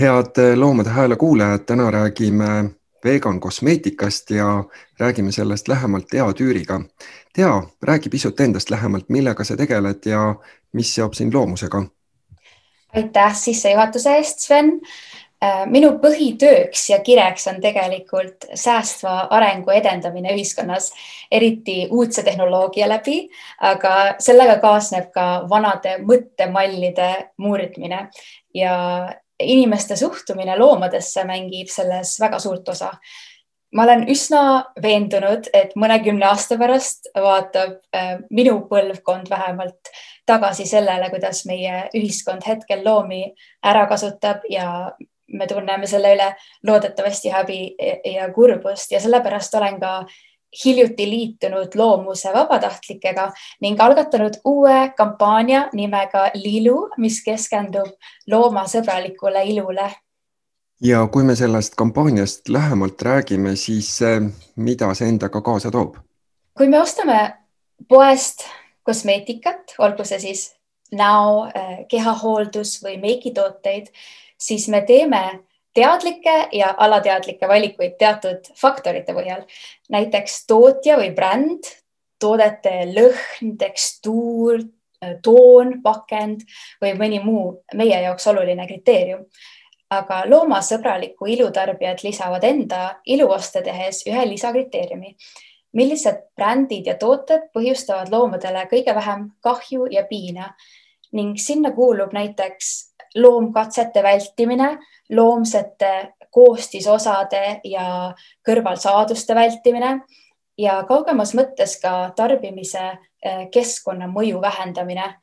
head eh, Loomade Hääle kuulajad, täna räägime vegan kosmeetikast ja räägime sellest lähemalt Tea Tüüriga. Tea, räägi pisut endast lähemalt, millega sa tegeled ja mis seob sind loomusega? aitäh sissejuhatuse eest, Sven. Äh, minu põhitööks ja kireks on tegelikult säästva arengu edendamine ühiskonnas, eriti uudse tehnoloogia läbi, aga sellega kaasneb ka vanade mõttemallide murdmine ja inimeste suhtumine loomadesse mängib selles väga suurt osa. ma olen üsna veendunud, et mõnekümne aasta pärast vaatab äh, minu põlvkond vähemalt tagasi sellele, kuidas meie ühiskond hetkel loomi ära kasutab ja me tunneme selle üle loodetavasti häbi ja kurbust ja sellepärast olen ka hiljuti liitunud loomuse vabatahtlikega ning algatanud uue kampaania nimega Lilu, mis keskendub loomasõbralikule ilule. ja kui me sellest kampaaniast lähemalt räägime, siis eh, mida see endaga kaasa toob? kui me ostame poest kosmeetikat, olgu see siis näo, eh, kehahooldus või meigitooteid, siis me teeme teadlikke ja alateadlikke valikuid teatud faktorite põhjal. näiteks tootja või bränd, toodete lõhn, tekstuur, toon, pakend või mõni muu meie jaoks oluline kriteerium. aga loomasõbralikku ilutarbijad lisavad enda iluoste tehes ühe lisakriteeriumi. millised brändid ja tooted põhjustavad loomadele kõige vähem kahju ja piina ning sinna kuulub näiteks loomkatsete vältimine loomsete koostisosade ja kõrvalsaaduste vältimine ja kaugemas mõttes ka tarbimise eh, keskkonnamõju vähendamine.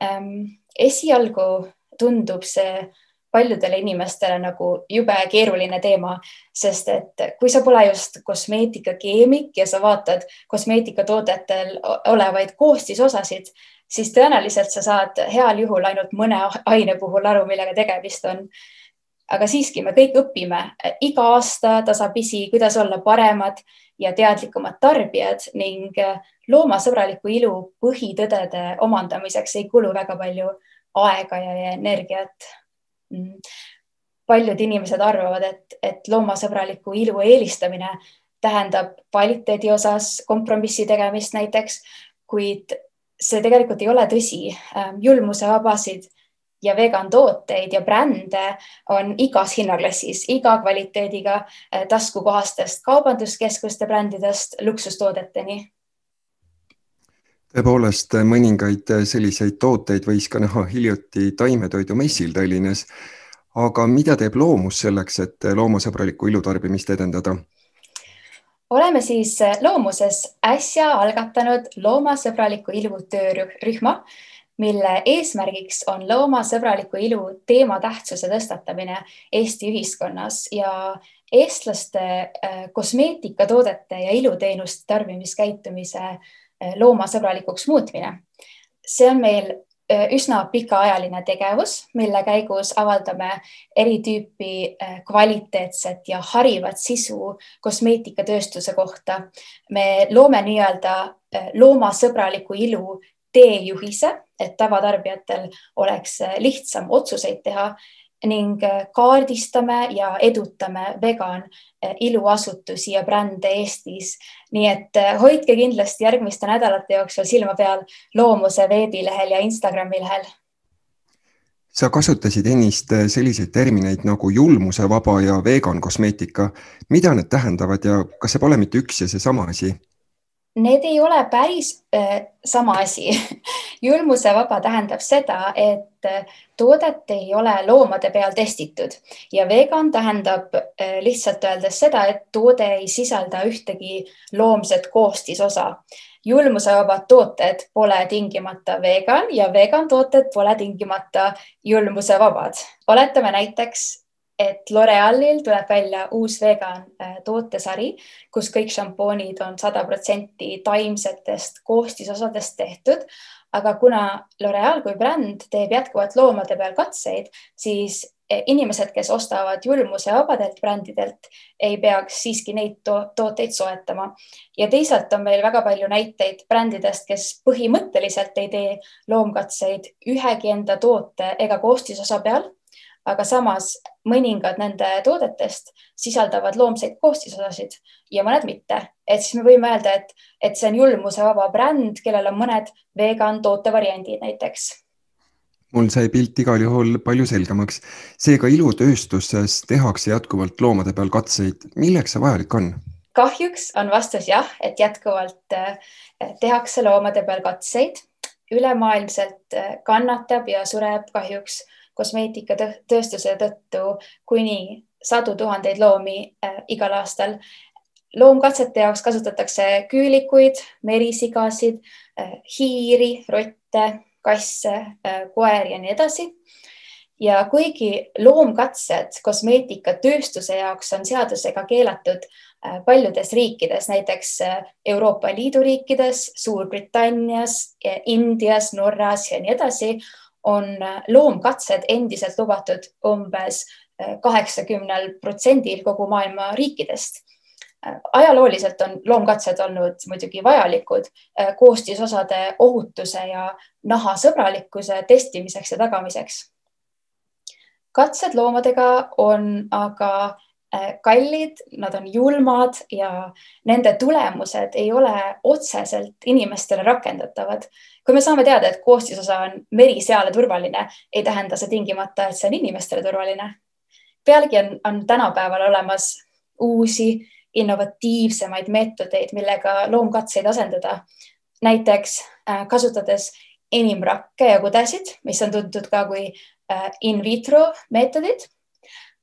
Ehm, esialgu tundub see paljudele inimestele nagu jube keeruline teema, sest et kui sa pole just kosmeetikakeemik ja sa vaatad kosmeetikatoodetel olevaid koostisosasid, siis tõenäoliselt sa saad heal juhul ainult mõne aine puhul aru, millega tegemist on aga siiski me kõik õpime iga aasta tasapisi, kuidas olla paremad ja teadlikumad tarbijad ning loomasõbraliku ilu põhitõdede omandamiseks ei kulu väga palju aega ja energiat. paljud inimesed arvavad, et, et loomasõbraliku ilu eelistamine tähendab kvaliteedi osas kompromissi tegemist näiteks, kuid see tegelikult ei ole tõsi. julmusevabasid ja vegan tooteid ja brände on igas hinnaklassis, iga kvaliteediga eh, taskukohastest kaubanduskeskuste brändidest luksustoodeteni. tõepoolest, mõningaid selliseid tooteid võis ka näha hiljuti taimetoidumessil Tallinnas. aga mida teeb loomus selleks, et loomasõbralikku ilutarbimist edendada? Oleme siis loomuses äsja algatanud loomasõbraliku ilu töörühma mille eesmärgiks on loomasõbraliku ilu teema tähtsuse tõstatamine Eesti ühiskonnas ja eestlaste äh, kosmeetikatoodete ja iluteenuste tarbimiskäitumise äh, loomasõbralikuks muutmine. see on meil üsna pikaajaline tegevus, mille käigus avaldame eri tüüpi kvaliteetset ja harivat sisu kosmeetikatööstuse kohta. me loome nii-öelda loomasõbraliku ilu teejuhise, et tavatarbijatel oleks lihtsam otsuseid teha ning kaardistame ja edutame vegan iluasutusi ja brände Eestis. nii et hoidke kindlasti järgmiste nädalate jooksul silma peal Loomuse veebilehel ja Instagrami lehel. sa kasutasid ennist selliseid termineid nagu julmusevaba ja vegan kosmeetika. mida need tähendavad ja kas see pole mitte üks ja seesama asi? Need ei ole päris äh, sama asi julmusevaba tähendab seda, et äh, toodet ei ole loomade peal testitud ja vegan tähendab äh, lihtsalt öeldes seda, et toode ei sisalda ühtegi loomset koostisosa. julmusevabad tooted pole tingimata vegan ja vegan tooted pole tingimata julmusevabad. oletame näiteks, et L'Orealil tuleb välja uus vegan äh, tootesari, kus kõik šampoonid on sada protsenti taimsetest koostisosadest tehtud. Aga kuna L'Oreal kui bränd teeb jätkuvalt loomade peal katseid, siis äh, inimesed, kes ostavad julmuse vabadelt brändidelt, ei peaks siiski neid to tooteid soetama. ja teisalt on meil väga palju näiteid brändidest, kes põhimõtteliselt ei tee loomkatseid ühegi enda toote ega koostisosa peal aga samas mõningad nende toodetest sisaldavad loomseid koostisosasid ja mõned mitte. et siis me võime öelda, et, et see on julmusevaba bränd, kellel on mõned vegan tootevariandid näiteks mul sai pilt igal juhul palju selgemaks. seega ilutööstuses tehakse jätkuvalt loomade peal katseid. milleks see vajalik on? kahjuks on vastus jah, et jätkuvalt eh, tehakse loomade peal katseid. ülemaailmselt eh, kannatab ja sureb kahjuks kosmeetikatööstuse tõttu kuni sadu tuhandeid loomi äh, igal aastal. loomkatsete jaoks kasutatakse küülikuid, merisigasid äh,, hiiri, rotte, kasse äh,, koeri ja nii edasi. ja kuigi loomkatsed kosmeetikatööstuse jaoks on seadusega keelatud äh, paljudes riikides, näiteks äh, Euroopa Liidu riikides, Suurbritannias, Indias, Norras ja nii edasi on loomkatsed endiselt lubatud umbes eh, kaheksakümnel protsendil kogu maailma riikidest. Eh, ajalooliselt on loomkatsed olnud muidugi vajalikud koostisosade ohutuse ja nahasõbralikkuse testimiseks ja tagamiseks. katsed loomadega on aga Äh, kallid, nad on julmad ja nende tulemused ei ole otseselt inimestele rakendatavad. kui me saame teada, et koostisosa on meriseale turvaline, ei tähenda see tingimata, et see on inimestele turvaline. pealegi on, on tänapäeval olemas uusi innovatiivsemaid meetodeid, millega loomkatseid asendada. näiteks äh, kasutades enim rakke ja kudesid, mis on tuntud ka kui äh, in vitro meetodid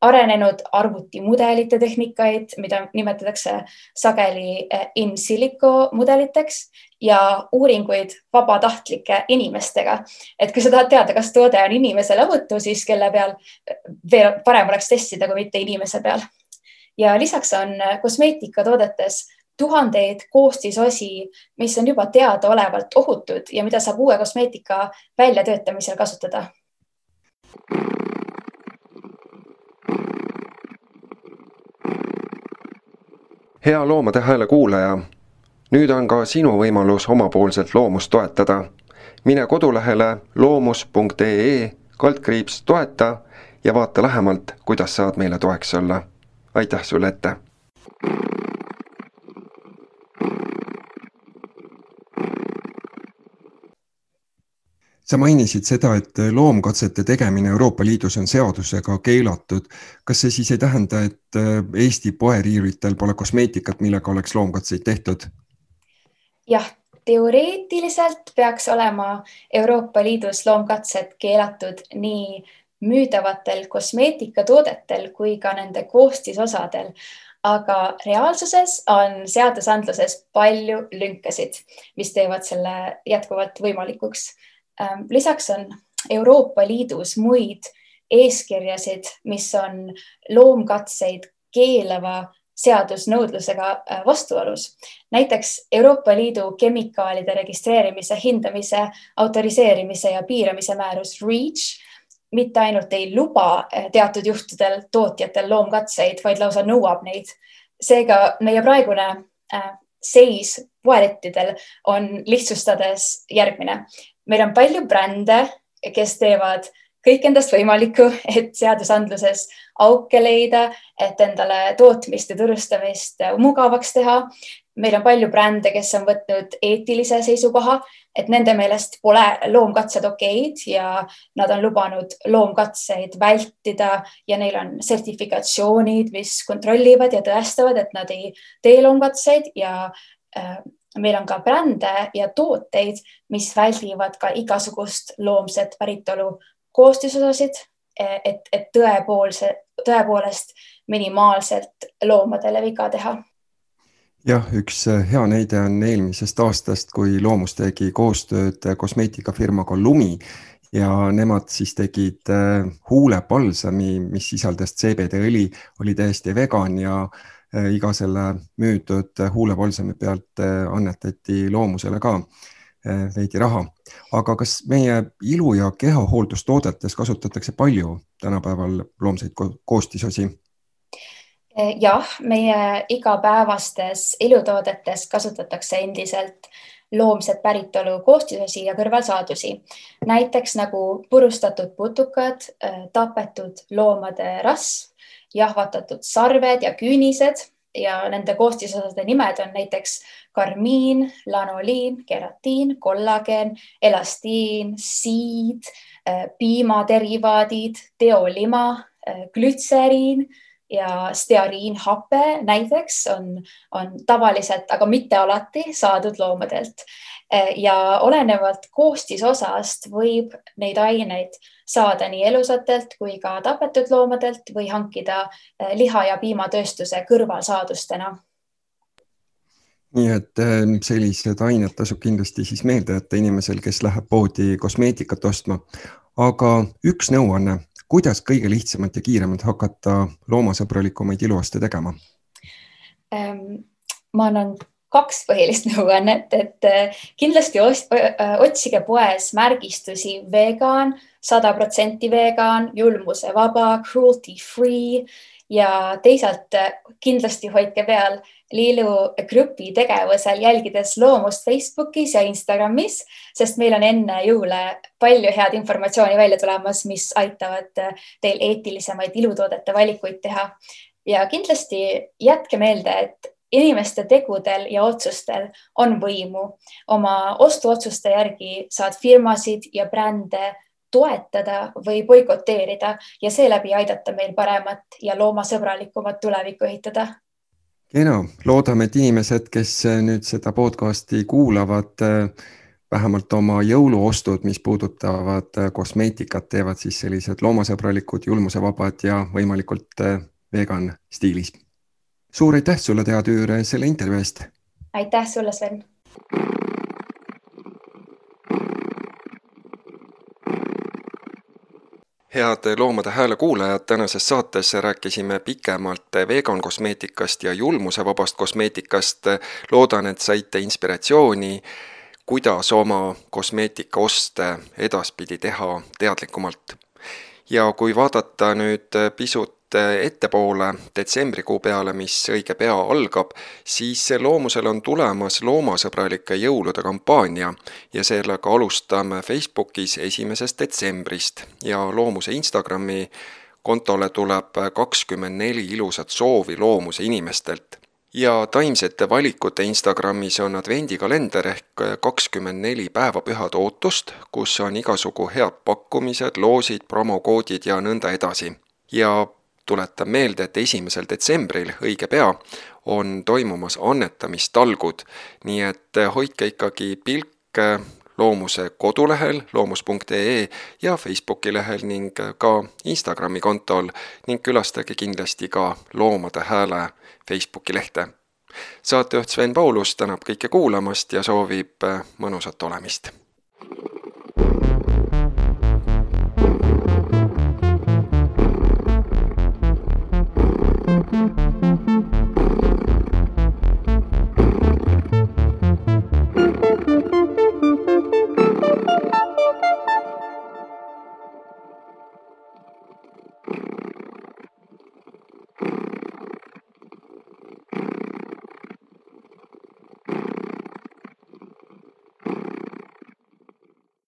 arenenud arvutimudelite tehnikaid, mida nimetatakse sageli eh, in silico mudeliteks ja uuringuid vabatahtlike inimestega. et kui sa tahad teada, kas toode on inimesele ohutu, siis kelle peal veel parem oleks testida, kui mitte inimese peal. ja lisaks on kosmeetikatoodetes tuhandeid koostisosi, mis on juba teadaolevalt ohutud ja mida saab uue kosmeetika väljatöötamisel kasutada hea Loomade Hääle kuulaja, nüüd on ka sinu võimalus omapoolselt loomust toetada. mine kodulehele loomus.ee kaldkriips toeta ja vaata lähemalt, kuidas saad meile toeks olla. aitäh sulle ette! Sa mainisid seda, et loomkatsete tegemine Euroopa Liidus on seadusega keelatud. kas see siis ei tähenda, et äh, Eesti poeriiuritel pole kosmeetikat, millega oleks loomkatseid tehtud? jah, teoreetiliselt peaks olema Euroopa Liidus loomkatsed keelatud nii müüdavatel kosmeetikatoodetel kui ka nende koostisosadel aga reaalsuses on seadusandluses palju lünkasid, mis teevad selle jätkuvalt võimalikuks lisaks on Euroopa Liidus muid eeskirjasid, mis on loomkatseid keelava seadusnõudlusega äh, vastuolus. näiteks Euroopa Liidu kemikaalide registreerimise, hindamise, autoriseerimise ja piiramise määrus REACH mitte ainult ei luba äh, teatud juhtudel tootjatel loomkatseid, vaid lausa nõuab neid. seega meie praegune äh, seis poelettidel on lihtsustades järgmine meil on palju brände, kes teevad kõik endast võimalikku, et seadusandluses auke leida, et endale tootmist ja turustamist mugavaks teha. meil on palju brände, kes on võtnud eetilise seisukoha, et nende meelest pole loomkatsed okeid ja nad on lubanud loomkatseid vältida ja neil on sertifikatsioonid, mis kontrollivad ja tõestavad, et nad ei tee loomkatseid ja äh, meil on ka brände ja tooteid, mis väldivad ka igasugust loomset päritolu koostisosasid, et, et tõepoolse, tõepoolest minimaalselt loomadele viga teha. Jah, üks hea näide on eelmisest aastast, kui Loomus tegi koostööd kosmeetikafirmaga Lumi ja nemad siis tegid huulepalsami, mis sisaldas CBD õli, oli täiesti vegan ja iga selle müüdud huulepolsemi pealt äh, annetati loomusele ka äh, veidi raha. aga kas meie ilu- ja kehahooldustoodetes kasutatakse palju tänapäeval loomseid koostisosi? jah, meie igapäevastes ilutoodetes kasutatakse endiselt loomset päritolu koostisosi ja kõrvalsaadusi. näiteks nagu purustatud putukad, tapetud loomade rasv, jahvatatud sarved ja küünised ja nende koostisosade nimed on näiteks karmiin, lanoliin, keratiin, kollageen, elastiin, siid, piimaderivaadid, teolima, glütseriin ja steariinhape näiteks on, on tavaliselt, aga mitte alati saadud loomadelt. ja olenevalt koostisosast võib neid aineid saada nii elusatelt kui ka tapetud loomadelt või hankida eh, liha- ja piimatööstuse kõrvalsaadustena nii et eh, sellised ained tasub kindlasti siis meelde jätta inimesel, kes läheb poodi kosmeetikat ostma. aga üks nõuanne kuidas kõige lihtsamalt ja kiiremalt hakata loomasõbralikumaid iluaste tegema? Ehm, ma annan kaks põhilist nõuannet, et äh, kindlasti äh, otsige poes märgistusi vegan, sada protsenti vegan, julmusevaba, cruelty free ja teisalt äh, kindlasti hoidke peal Liilu grupi tegevusel, jälgides loomust Facebookis ja Instagramis, sest meil on enne jõule palju head informatsiooni välja tulemas, mis aitavad teil eetilisemaid ilutoodete valikuid teha. ja kindlasti jätke meelde, et inimeste tegudel ja otsustel on võimu. oma ostuotsuste järgi saad firmasid ja brände toetada või boikoteerida ja seeläbi aidata meil paremat ja loomasõbralikumat tulevikku ehitada kena, loodame, et inimesed, kes äh, nüüd seda podcast'i kuulavad, äh, vähemalt oma jõuluostud, mis puudutavad äh, kosmeetikat, teevad siis sellised loomasõbralikud, julmusevabad ja võimalikult vegan stiilis. suur aitäh sulle, Tea Tüür, selle intervjuu eest. aitäh sulle, Sven head Loomade Hääle kuulajad, tänases saates rääkisime pikemalt vegan kosmeetikast ja julmusevabast kosmeetikast. loodan, et saite inspiratsiooni, kuidas oma kosmeetikaoste edaspidi teha teadlikumalt. ja kui vaadata nüüd pisut ettepoole detsembrikuu peale, mis õige pea algab, siis Loomusel on tulemas loomasõbralike jõulude kampaania ja sellega alustame Facebookis esimesest detsembrist ja Loomuse Instagrami kontole tuleb kakskümmend neli ilusat soovi loomuse inimestelt ja taimsete valikute Instagramis on advendikalender ehk kakskümmend neli päevapühade ootust, kus on igasugu head pakkumised, loosid, promokoodid ja nõnda edasi. ja tuletan meelde, et esimesel detsembril, õige pea, on toimumas annetamistalgud, nii et hoidke ikkagi pilk loomuse kodulehel loomus.ee ja Facebooki lehel ning ka Instagrami kontol ning külastage kindlasti ka Loomade Hääle Facebooki lehte. saatejuht Sven Paulus tänab kõike kuulamast ja soovib mõnusat olemist